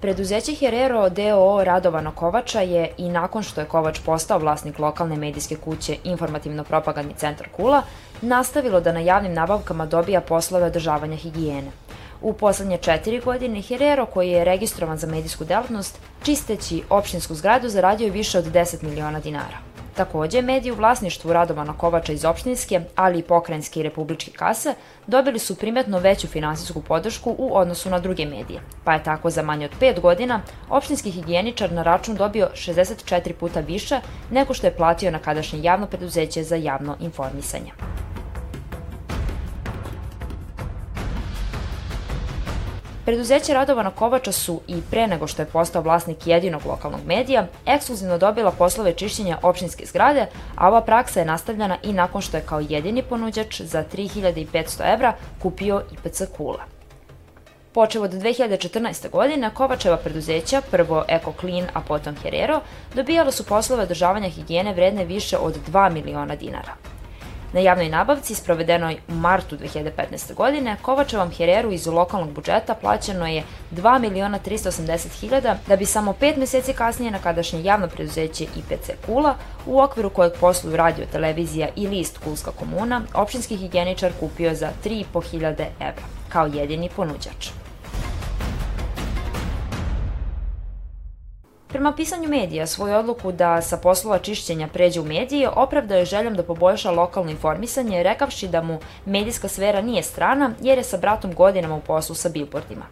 Preduzeće Herero DOO Radovana Kovača je i nakon što je Kovač postao vlasnik lokalne medijske kuće Informativno-propagandni centar Kula, nastavilo da na javnim nabavkama dobija poslove održavanja higijene. U poslednje četiri godine Herero, koji je registrovan za medijsku delatnost, čisteći opštinsku zgradu zaradio je više od 10 miliona dinara. Takođe, mediji u vlasništvu Radovana Kovača iz opštinske, ali i pokrajinske i republičke kase, dobili su primetno veću finansijsku podršku u odnosu na druge medije, pa je tako za manje od 5 godina opštinski higijeničar na račun dobio 64 puta više nego što je platio na kadašnje javno preduzeće za javno informisanje. Preduzeće Radovana Kovača su i pre nego što je postao vlasnik jedinog lokalnog medija, ekskluzivno dobila poslove čišćenja opštinske zgrade, a ova praksa je nastavljena i nakon što je kao jedini ponuđač za 3500 evra kupio IPC Kula. Počeo od 2014. godine, Kovačeva preduzeća, prvo Eko Clean, a potom Herero, dobijala su poslove održavanja higijene vredne više od 2 miliona dinara. Na javnoj nabavci, sprovedenoj u martu 2015. godine, Kovačevom Hereru iz lokalnog budžeta plaćeno je 2 miliona 380 hiljada, da bi samo pet meseci kasnije na kadašnje javno preduzeće IPC Kula, u okviru kojeg posluju radio, televizija i list Kulska komuna, opštinski higijeničar kupio za 3,5 hiljade evra, kao jedini ponuđač. Prema pisanju medija, svoju odluku da sa poslova čišćenja pređe u medije opravdao je željom da poboljša lokalno informisanje, rekavši da mu medijska sfera nije strana jer je sa bratom godinama u poslu sa billboardima.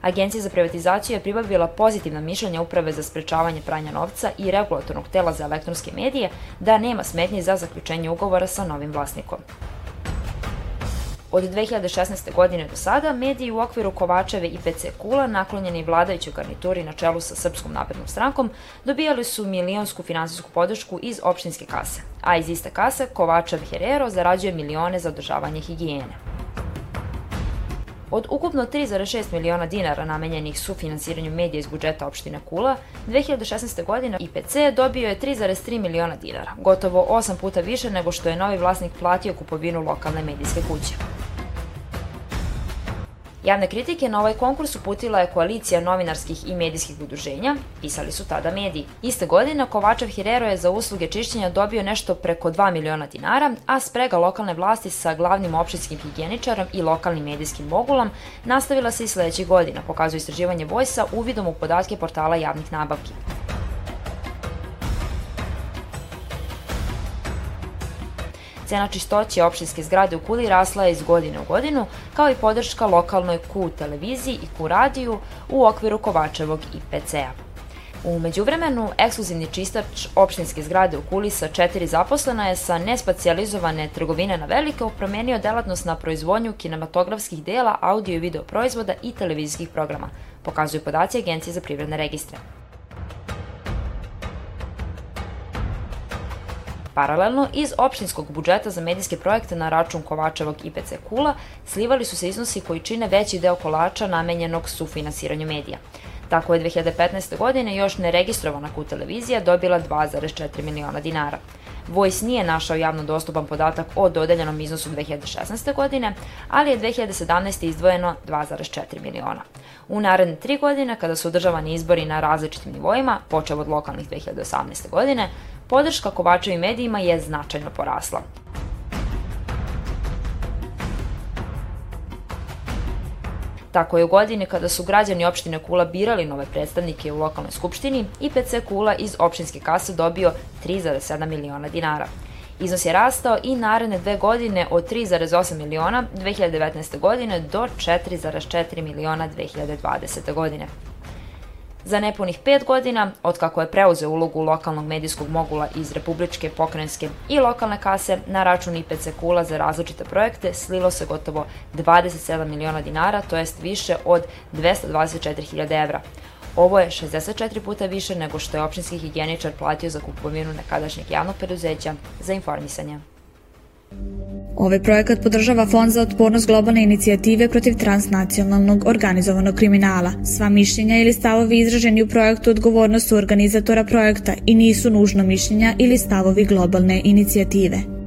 Agencija za privatizaciju je pribavila pozitivna mišljenja Uprave za sprečavanje pranja novca i regulatornog tela za elektronske medije da nema smetnje za zaključenje ugovora sa novim vlasnikom. Od 2016. godine do sada, mediji u okviru Kovačeve i PC Kula, naklonjeni vladajućoj garnituri na čelu sa Srpskom naprednom strankom, dobijali su milionsku finansijsku podršku iz opštinske kase, a iz iste kase Kovačev Herero zarađuje milione za održavanje higijene. Od ukupno 3,6 miliona dinara namenjenih sufinansiranju medija iz budžeta opštine Kula, 2016. godine IPC dobio je 3,3 miliona dinara, gotovo 8 puta više nego što je novi vlasnik platio kupovinu lokalne medijske kuće. Javne kritike na ovaj konkurs uputila je koalicija novinarskih i medijskih udruženja, pisali su tada mediji. Iste godine Kovačev Hirero je za usluge čišćenja dobio nešto preko 2 miliona dinara, a sprega lokalne vlasti sa glavnim opštinskim higijeničarom i lokalnim medijskim mogulom nastavila se i sledećih godina, pokazuje istraživanje Vojsa uvidom u podatke portala javnih nabavki. Cena čistoće opštinske zgrade u Kuli rasla je iz godine u godinu, kao i podrška lokalnoj Q televiziji i Q radiju u okviru Kovačevog IPC-a. U međuvremenu, ekskluzivni čistač opštinske zgrade u Kuli sa četiri zaposlena je sa nespacijalizovane trgovine na veliko promenio delatnost na proizvodnju kinematografskih dela, audio i video proizvoda i televizijskih programa, pokazuju podaci Agencije za privredne registre. Paralelno, iz opštinskog budžeta za medijske projekte na račun Kovačevog IPC Kula slivali su se iznosi koji čine veći deo kolača namenjenog sufinansiranju medija. Tako je 2015. godine još neregistrovana KU televizija dobila 2,4 miliona dinara. Voice nije našao javno dostupan podatak o dodeljenom iznosu 2016. godine, ali je 2017. izdvojeno 2,4 miliona. U naredne tri godine, kada su održavani izbori na različitim nivoima, počeo od lokalnih 2018. godine, podrška Kovačevim medijima je značajno porasla. Tako je u godini kada su građani opštine Kula birali nove predstavnike u lokalnoj skupštini, IPC Kula iz opštinske kase dobio 3,7 miliona dinara. Iznos je rastao i naredne dve godine od 3,8 miliona 2019. godine do 4,4 miliona 2020. godine. Za nepunih pet godina, otkako je preuzeo ulogu lokalnog medijskog mogula iz republičke, pokrajinske i lokalne kase, na račun IPC Kula za različite projekte slilo se gotovo 27 miliona dinara, to jest više od 224.000 evra. Ovo je 64 puta više nego što je opštinski higijeničar platio za kupovinu nekadašnjeg javnog preduzeća za informisanje. Ovaj projekat podržava Fond za otpornost globalne inicijative protiv transnacionalnog organizovanog kriminala. Sva mišljenja ili stavovi izraženi u projektu odgovornost su organizatora projekta i nisu nužno mišljenja ili stavovi globalne inicijative.